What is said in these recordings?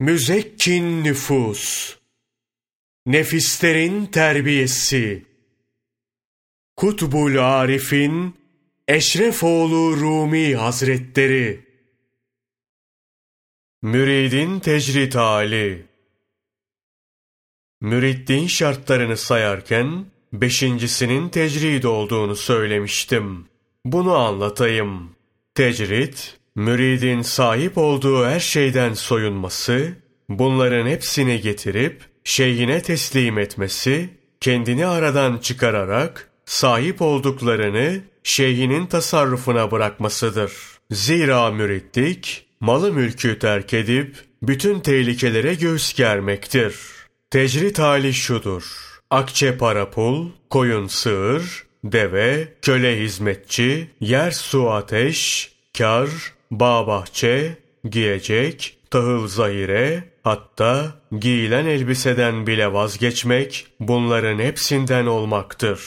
Müzekkin nüfus, nefislerin terbiyesi, Kutbul Arif'in Eşrefoğlu Rumi Hazretleri, Müridin tecrit hali, Müriddin şartlarını sayarken, beşincisinin tecrid olduğunu söylemiştim. Bunu anlatayım. Tecrit, müridin sahip olduğu her şeyden soyunması, bunların hepsini getirip şeyhine teslim etmesi, kendini aradan çıkararak sahip olduklarını şeyhinin tasarrufuna bırakmasıdır. Zira müritlik, malı mülkü terk edip bütün tehlikelere göğüs germektir. Tecrit hali şudur. Akçe para pul, koyun sığır, deve, köle hizmetçi, yer su ateş, kar, bağ bahçe, giyecek, tahıl zahire, hatta giyilen elbiseden bile vazgeçmek bunların hepsinden olmaktır.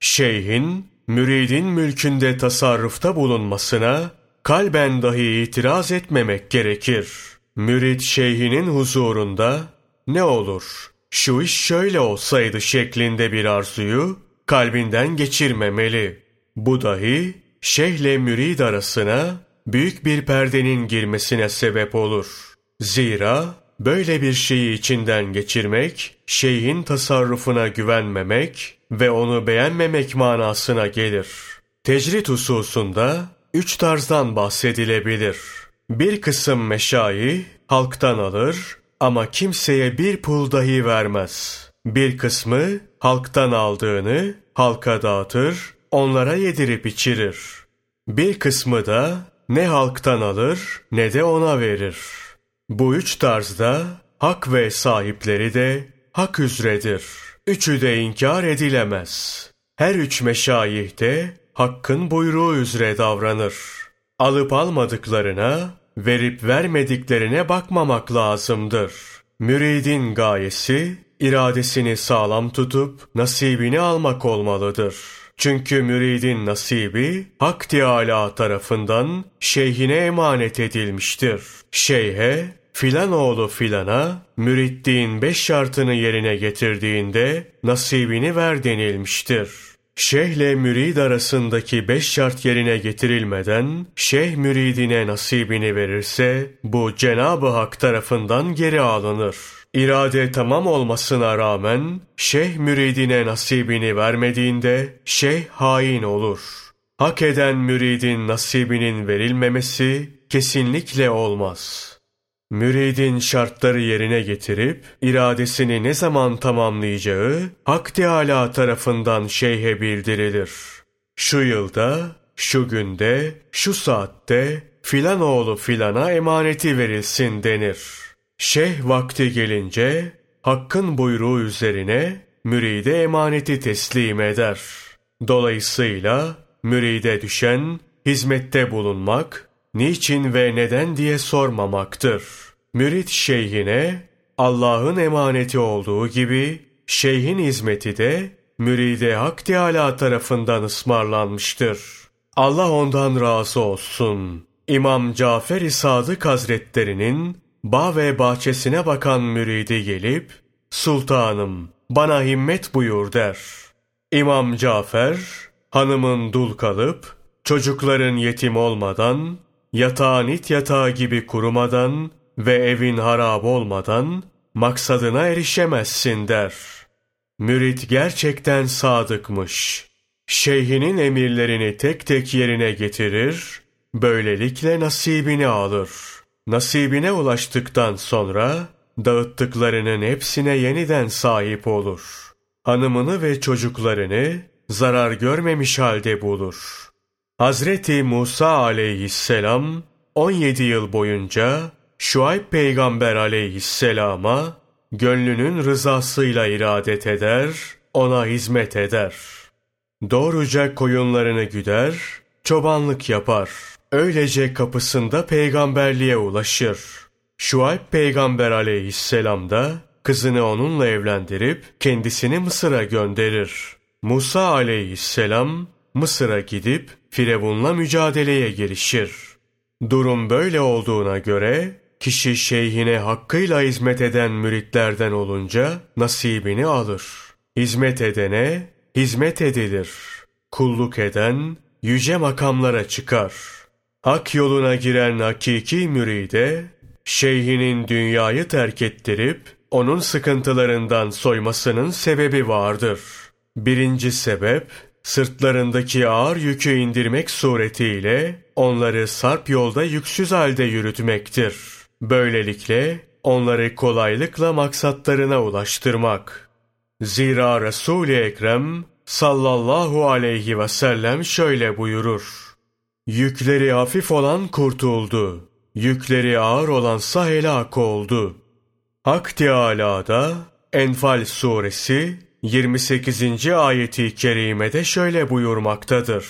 Şeyhin, müridin mülkünde tasarrufta bulunmasına kalben dahi itiraz etmemek gerekir. Mürid şeyhinin huzurunda ne olur şu iş şöyle olsaydı şeklinde bir arzuyu kalbinden geçirmemeli. Bu dahi şeyhle mürid arasına büyük bir perdenin girmesine sebep olur. Zira böyle bir şeyi içinden geçirmek, şeyhin tasarrufuna güvenmemek ve onu beğenmemek manasına gelir. Tecrit hususunda üç tarzdan bahsedilebilir. Bir kısım meşayi halktan alır ama kimseye bir pul dahi vermez. Bir kısmı halktan aldığını halka dağıtır, onlara yedirip içirir. Bir kısmı da ne halktan alır ne de ona verir. Bu üç tarzda hak ve sahipleri de hak üzredir. Üçü de inkar edilemez. Her üç meşayih de hakkın buyruğu üzere davranır. Alıp almadıklarına, verip vermediklerine bakmamak lazımdır. Müridin gayesi, iradesini sağlam tutup nasibini almak olmalıdır. Çünkü müridin nasibi Hak Teâlâ tarafından şeyhine emanet edilmiştir. Şeyhe filan oğlu filana müritliğin beş şartını yerine getirdiğinde nasibini ver denilmiştir. Şeyhle mürid arasındaki beş şart yerine getirilmeden şeyh müridine nasibini verirse bu Cenab-ı Hak tarafından geri alınır. İrade tamam olmasına rağmen şeyh müridine nasibini vermediğinde şeyh hain olur. Hak eden müridin nasibinin verilmemesi kesinlikle olmaz. Müridin şartları yerine getirip iradesini ne zaman tamamlayacağı Hak Teâlâ tarafından şeyhe bildirilir. Şu yılda, şu günde, şu saatte filan oğlu filana emaneti verilsin denir.'' Şeyh vakti gelince hakkın buyruğu üzerine müride emaneti teslim eder. Dolayısıyla müride düşen hizmette bulunmak, niçin ve neden diye sormamaktır. Mürit şeyhine Allah'ın emaneti olduğu gibi şeyhin hizmeti de müride Hak Teâlâ tarafından ısmarlanmıştır. Allah ondan razı olsun. İmam Cafer-i Sadık Hazretlerinin bağ ve bahçesine bakan müridi gelip, Sultanım bana himmet buyur der. İmam Cafer, hanımın dul kalıp, çocukların yetim olmadan, yatağın it yatağı gibi kurumadan ve evin harap olmadan maksadına erişemezsin der. Mürit gerçekten sadıkmış. Şeyhinin emirlerini tek tek yerine getirir, böylelikle nasibini alır.'' Nasibine ulaştıktan sonra dağıttıklarının hepsine yeniden sahip olur. Hanımını ve çocuklarını zarar görmemiş halde bulur. Hazreti Musa aleyhisselam 17 yıl boyunca Şuayb peygamber aleyhisselama gönlünün rızasıyla iradet eder, ona hizmet eder. Doğruca koyunlarını güder, çobanlık yapar.'' Öylece kapısında peygamberliğe ulaşır. Şuayb peygamber aleyhisselam da kızını onunla evlendirip kendisini Mısır'a gönderir. Musa aleyhisselam Mısır'a gidip Firavun'la mücadeleye girişir. Durum böyle olduğuna göre kişi şeyhine hakkıyla hizmet eden müritlerden olunca nasibini alır. Hizmet edene hizmet edilir. Kulluk eden yüce makamlara çıkar. Hak yoluna giren hakiki müride, şeyhinin dünyayı terk ettirip, onun sıkıntılarından soymasının sebebi vardır. Birinci sebep, sırtlarındaki ağır yükü indirmek suretiyle onları sarp yolda yüksüz halde yürütmektir. Böylelikle onları kolaylıkla maksatlarına ulaştırmak. Zira Resul-i Ekrem sallallahu aleyhi ve sellem şöyle buyurur. Yükleri hafif olan kurtuldu. Yükleri ağır olansa helak oldu. Hak Teâlâ'da Enfal suresi 28. ayeti kerimede şöyle buyurmaktadır.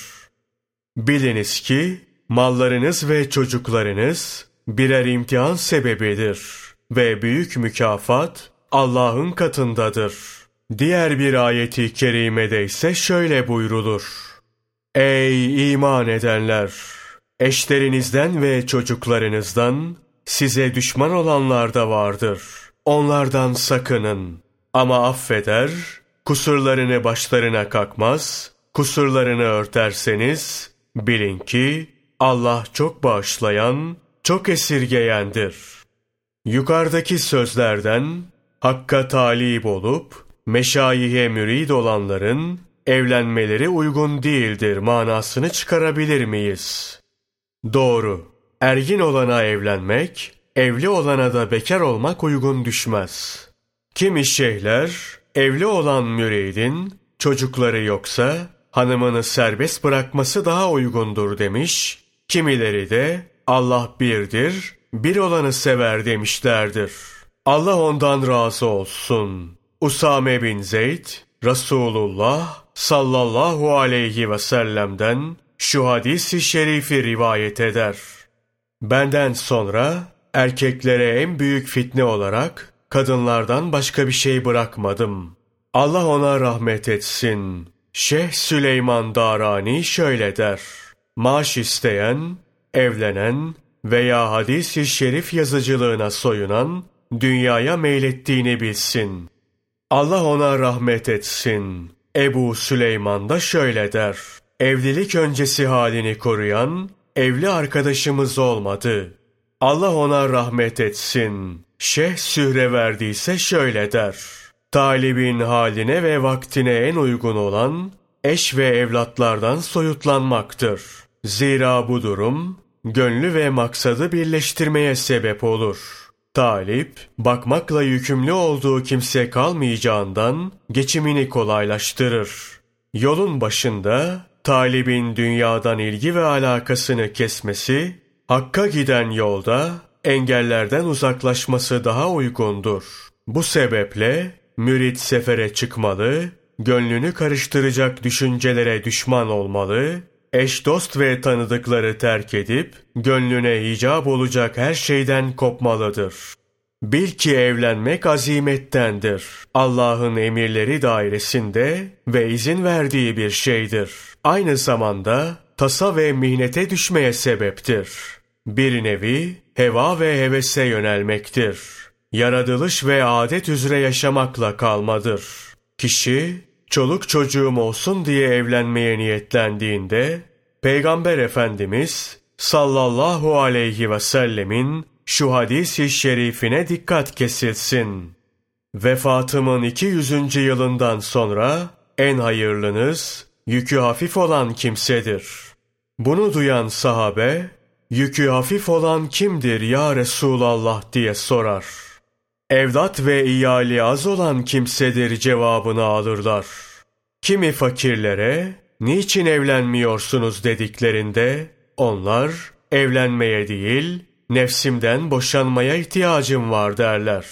Biliniz ki mallarınız ve çocuklarınız birer imtihan sebebidir ve büyük mükafat Allah'ın katındadır. Diğer bir ayeti kerimede ise şöyle buyrulur. Ey iman edenler! Eşlerinizden ve çocuklarınızdan size düşman olanlar da vardır. Onlardan sakının. Ama affeder, kusurlarını başlarına kakmaz, kusurlarını örterseniz bilin ki Allah çok bağışlayan, çok esirgeyendir. Yukarıdaki sözlerden Hakka talip olup meşayihe mürid olanların evlenmeleri uygun değildir manasını çıkarabilir miyiz? Doğru. Ergin olana evlenmek, evli olana da bekar olmak uygun düşmez. Kimi şeyhler, evli olan müridin, çocukları yoksa, hanımını serbest bırakması daha uygundur demiş, kimileri de Allah birdir, bir olanı sever demişlerdir. Allah ondan razı olsun. Usame bin Zeyd, Resulullah sallallahu aleyhi ve sellem'den şu hadisi şerifi rivayet eder. Benden sonra erkeklere en büyük fitne olarak kadınlardan başka bir şey bırakmadım. Allah ona rahmet etsin. Şeyh Süleyman Darani şöyle der. Maaş isteyen, evlenen veya hadis-i şerif yazıcılığına soyunan, dünyaya meylettiğini bilsin. Allah ona rahmet etsin. Ebu Süleyman da şöyle der. Evlilik öncesi halini koruyan, evli arkadaşımız olmadı. Allah ona rahmet etsin. Şeyh Sühre verdiyse şöyle der. Talibin haline ve vaktine en uygun olan, eş ve evlatlardan soyutlanmaktır. Zira bu durum, gönlü ve maksadı birleştirmeye sebep olur.'' Talip, bakmakla yükümlü olduğu kimse kalmayacağından geçimini kolaylaştırır. Yolun başında talibin dünyadan ilgi ve alakasını kesmesi, hakka giden yolda engellerden uzaklaşması daha uygundur. Bu sebeple mürit sefere çıkmalı, gönlünü karıştıracak düşüncelere düşman olmalı, eş dost ve tanıdıkları terk edip, gönlüne icap olacak her şeyden kopmalıdır. Bil ki evlenmek azimettendir. Allah'ın emirleri dairesinde ve izin verdiği bir şeydir. Aynı zamanda tasa ve mihnete düşmeye sebeptir. Bir nevi heva ve hevese yönelmektir. Yaratılış ve adet üzere yaşamakla kalmadır. Kişi çoluk çocuğum olsun diye evlenmeye niyetlendiğinde, Peygamber Efendimiz sallallahu aleyhi ve sellemin şu hadis-i şerifine dikkat kesilsin. Vefatımın 200. yılından sonra en hayırlınız yükü hafif olan kimsedir. Bunu duyan sahabe, yükü hafif olan kimdir ya Resulallah diye sorar. Evlat ve iyali az olan kimsedir cevabını alırlar. Kimi fakirlere, niçin evlenmiyorsunuz dediklerinde, onlar evlenmeye değil, nefsimden boşanmaya ihtiyacım var derler.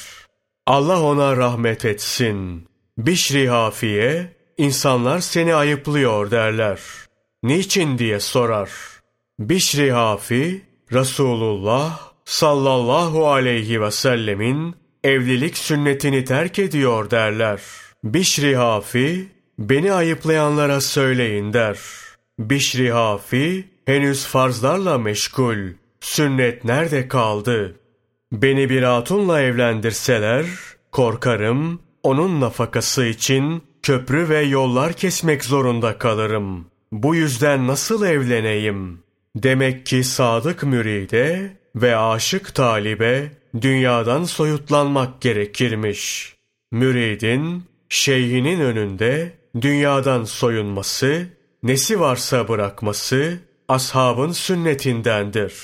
Allah ona rahmet etsin. Bişri Hafiye, insanlar seni ayıplıyor derler. Niçin diye sorar. Bişri Hafi, Resulullah sallallahu aleyhi ve sellemin evlilik sünnetini terk ediyor derler. Bişri Hafi, beni ayıplayanlara söyleyin der. Bişri Hafi, henüz farzlarla meşgul, sünnet nerede kaldı? Beni bir hatunla evlendirseler, korkarım onun nafakası için köprü ve yollar kesmek zorunda kalırım. Bu yüzden nasıl evleneyim? Demek ki sadık müride ve aşık talibe dünyadan soyutlanmak gerekirmiş. Müridin, şeyhinin önünde dünyadan soyunması, nesi varsa bırakması ashabın sünnetindendir.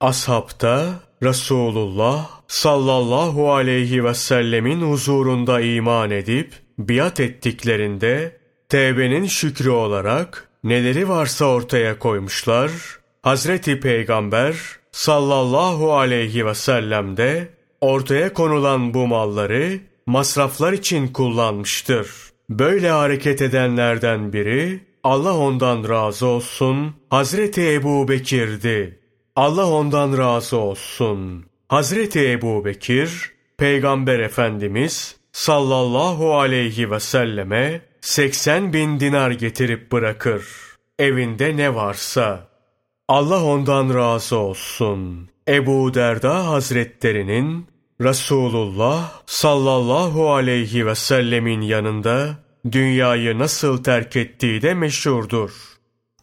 Ashabta Resulullah sallallahu aleyhi ve sellemin huzurunda iman edip biat ettiklerinde tevbenin şükrü olarak neleri varsa ortaya koymuşlar. Hazreti Peygamber sallallahu aleyhi ve sellem de ortaya konulan bu malları masraflar için kullanmıştır. Böyle hareket edenlerden biri Allah ondan razı olsun Hazreti Ebu Bekir'di. Allah ondan razı olsun. Hazreti Ebu Bekir, Peygamber Efendimiz sallallahu aleyhi ve selleme 80 bin dinar getirip bırakır. Evinde ne varsa. Allah ondan razı olsun. Ebu Derda Hazretlerinin Resulullah sallallahu aleyhi ve sellemin yanında dünyayı nasıl terk ettiği de meşhurdur.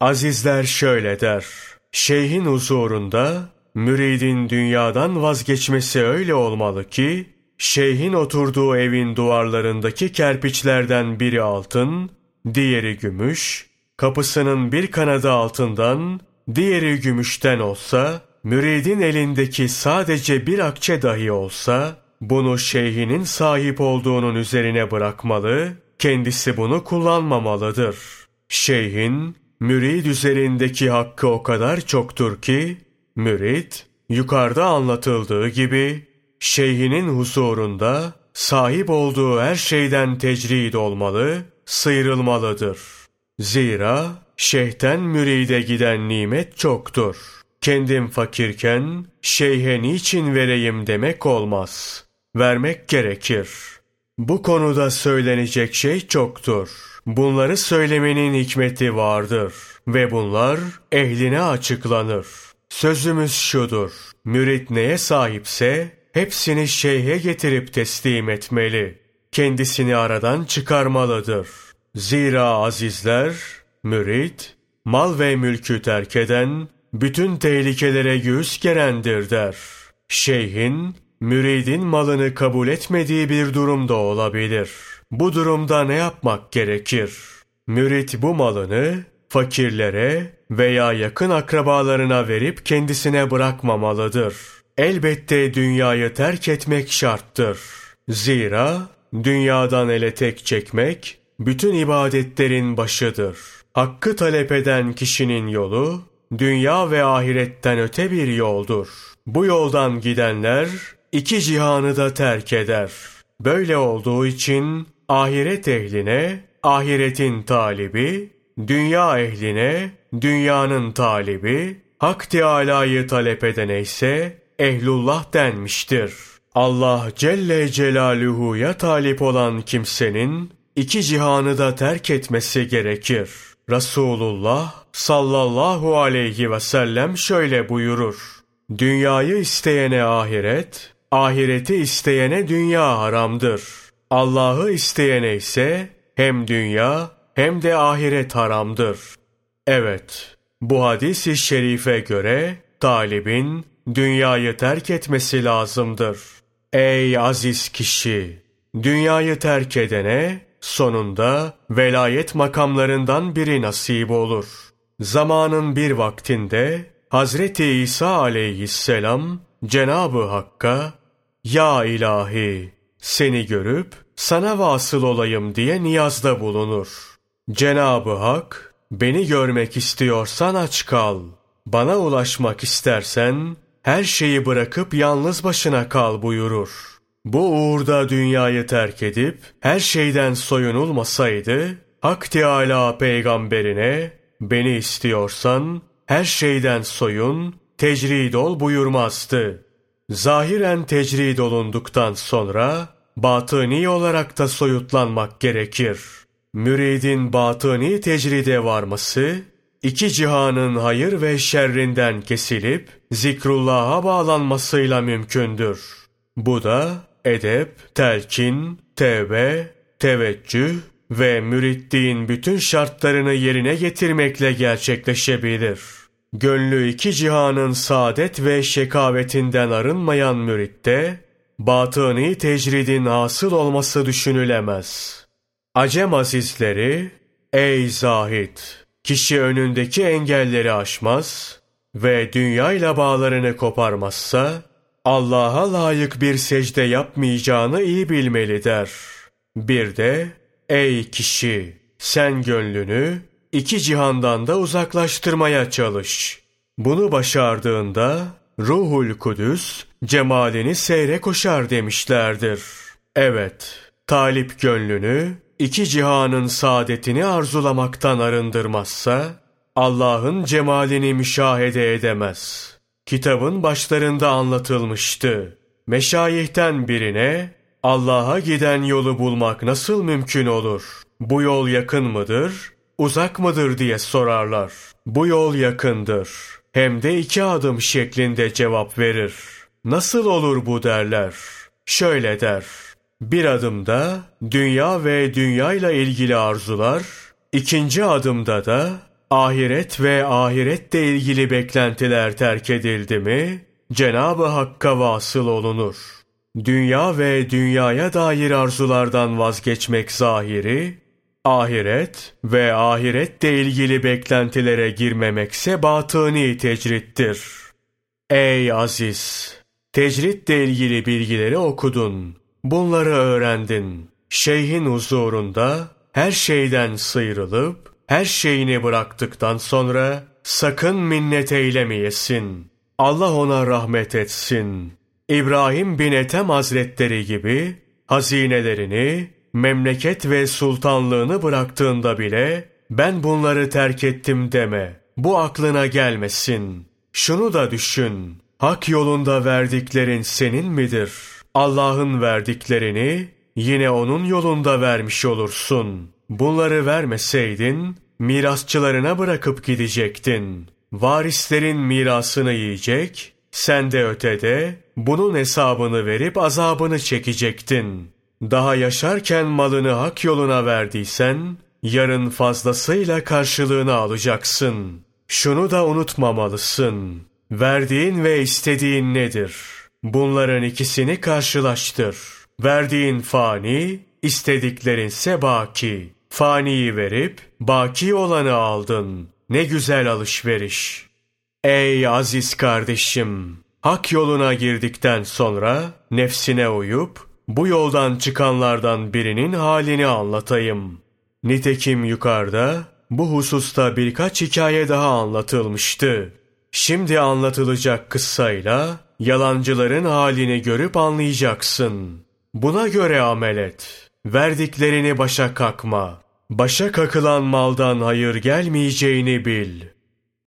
Azizler şöyle der. Şeyhin huzurunda müridin dünyadan vazgeçmesi öyle olmalı ki, şeyhin oturduğu evin duvarlarındaki kerpiçlerden biri altın, diğeri gümüş, kapısının bir kanadı altından, diğeri gümüşten olsa, müridin elindeki sadece bir akçe dahi olsa, bunu şeyhinin sahip olduğunun üzerine bırakmalı, kendisi bunu kullanmamalıdır. Şeyhin, mürid üzerindeki hakkı o kadar çoktur ki, mürid, yukarıda anlatıldığı gibi, şeyhinin huzurunda sahip olduğu her şeyden tecrid olmalı, sıyrılmalıdır. Zira şeyhten müride giden nimet çoktur. Kendim fakirken şeyhe niçin vereyim demek olmaz. Vermek gerekir. Bu konuda söylenecek şey çoktur. Bunları söylemenin hikmeti vardır ve bunlar ehline açıklanır. Sözümüz şudur. Mürit neye sahipse hepsini şeyhe getirip teslim etmeli. Kendisini aradan çıkarmalıdır. Zira azizler, mürit, mal ve mülkü terk eden, bütün tehlikelere göğüs gerendir der. Şeyhin, müridin malını kabul etmediği bir durumda olabilir. Bu durumda ne yapmak gerekir? Mürit bu malını fakirlere veya yakın akrabalarına verip kendisine bırakmamalıdır. Elbette dünyayı terk etmek şarttır. Zira dünyadan ele tek çekmek bütün ibadetlerin başıdır. Hakkı talep eden kişinin yolu dünya ve ahiretten öte bir yoldur. Bu yoldan gidenler iki cihanı da terk eder. Böyle olduğu için ahiret ehline ahiretin talibi, dünya ehline dünyanın talibi, Hak Teâlâ'yı talep edene ise ehlullah denmiştir. Allah Celle Celaluhu'ya talip olan kimsenin iki cihanı da terk etmesi gerekir. Resulullah sallallahu aleyhi ve sellem şöyle buyurur. Dünyayı isteyene ahiret, ahireti isteyene dünya haramdır. Allah'ı isteyene ise hem dünya hem de ahiret haramdır. Evet, bu hadis-i şerife göre talibin dünyayı terk etmesi lazımdır. Ey aziz kişi! Dünyayı terk edene sonunda velayet makamlarından biri nasip olur. Zamanın bir vaktinde Hazreti İsa aleyhisselam Cenabı Hakk'a Ya ilahi seni görüp sana vasıl olayım diye niyazda bulunur. Cenabı Hak beni görmek istiyorsan aç kal. Bana ulaşmak istersen her şeyi bırakıp yalnız başına kal buyurur. Bu uğurda dünyayı terk edip her şeyden soyunulmasaydı, Hak Teâlâ peygamberine beni istiyorsan her şeyden soyun, tecrid ol buyurmazdı. Zahiren tecrid olunduktan sonra batıni olarak da soyutlanmak gerekir. Müridin batıni tecride varması, iki cihanın hayır ve şerrinden kesilip zikrullah'a bağlanmasıyla mümkündür. Bu da edep, telkin, tevbe, teveccüh ve müritliğin bütün şartlarını yerine getirmekle gerçekleşebilir. Gönlü iki cihanın saadet ve şekavetinden arınmayan müritte, batıni tecridin asıl olması düşünülemez. Acem azizleri, ey zahit, kişi önündeki engelleri aşmaz ve dünyayla bağlarını koparmazsa, Allah'a layık bir secde yapmayacağını iyi bilmeli der. Bir de, ey kişi, sen gönlünü iki cihandan da uzaklaştırmaya çalış. Bunu başardığında, Ruhul Kudüs, cemalini seyre koşar demişlerdir. Evet, talip gönlünü, iki cihanın saadetini arzulamaktan arındırmazsa, Allah'ın cemalini müşahede edemez. Kitabın başlarında anlatılmıştı. Meşayihten birine, Allah'a giden yolu bulmak nasıl mümkün olur? Bu yol yakın mıdır, uzak mıdır diye sorarlar. Bu yol yakındır. Hem de iki adım şeklinde cevap verir. Nasıl olur bu derler. Şöyle der. Bir adımda dünya ve dünyayla ilgili arzular, ikinci adımda da ahiret ve ahirette ilgili beklentiler terk edildi mi, Cenab-ı Hakk'a vasıl olunur. Dünya ve dünyaya dair arzulardan vazgeçmek zahiri, ahiret ve ahirette ilgili beklentilere girmemekse batıni tecrittir. Ey aziz! Tecritle ilgili bilgileri okudun. Bunları öğrendin. Şeyhin huzurunda her şeyden sıyrılıp her şeyini bıraktıktan sonra sakın minnet eylemeyesin. Allah ona rahmet etsin. İbrahim bin Ethem Hazretleri gibi hazinelerini, memleket ve sultanlığını bıraktığında bile ben bunları terk ettim deme. Bu aklına gelmesin. Şunu da düşün. Hak yolunda verdiklerin senin midir? Allah'ın verdiklerini yine onun yolunda vermiş olursun. Bunları vermeseydin mirasçılarına bırakıp gidecektin. Varislerin mirasını yiyecek, sen de ötede bunun hesabını verip azabını çekecektin. Daha yaşarken malını hak yoluna verdiysen, yarın fazlasıyla karşılığını alacaksın. Şunu da unutmamalısın. Verdiğin ve istediğin nedir? Bunların ikisini karşılaştır. Verdiğin fani, istediklerinse baki. Faniyi verip baki olanı aldın. Ne güzel alışveriş. Ey aziz kardeşim! Hak yoluna girdikten sonra nefsine uyup bu yoldan çıkanlardan birinin halini anlatayım. Nitekim yukarıda bu hususta birkaç hikaye daha anlatılmıştı. Şimdi anlatılacak kıssayla yalancıların halini görüp anlayacaksın. Buna göre amel et. Verdiklerini başa kakma. Başa kakılan maldan hayır gelmeyeceğini bil.''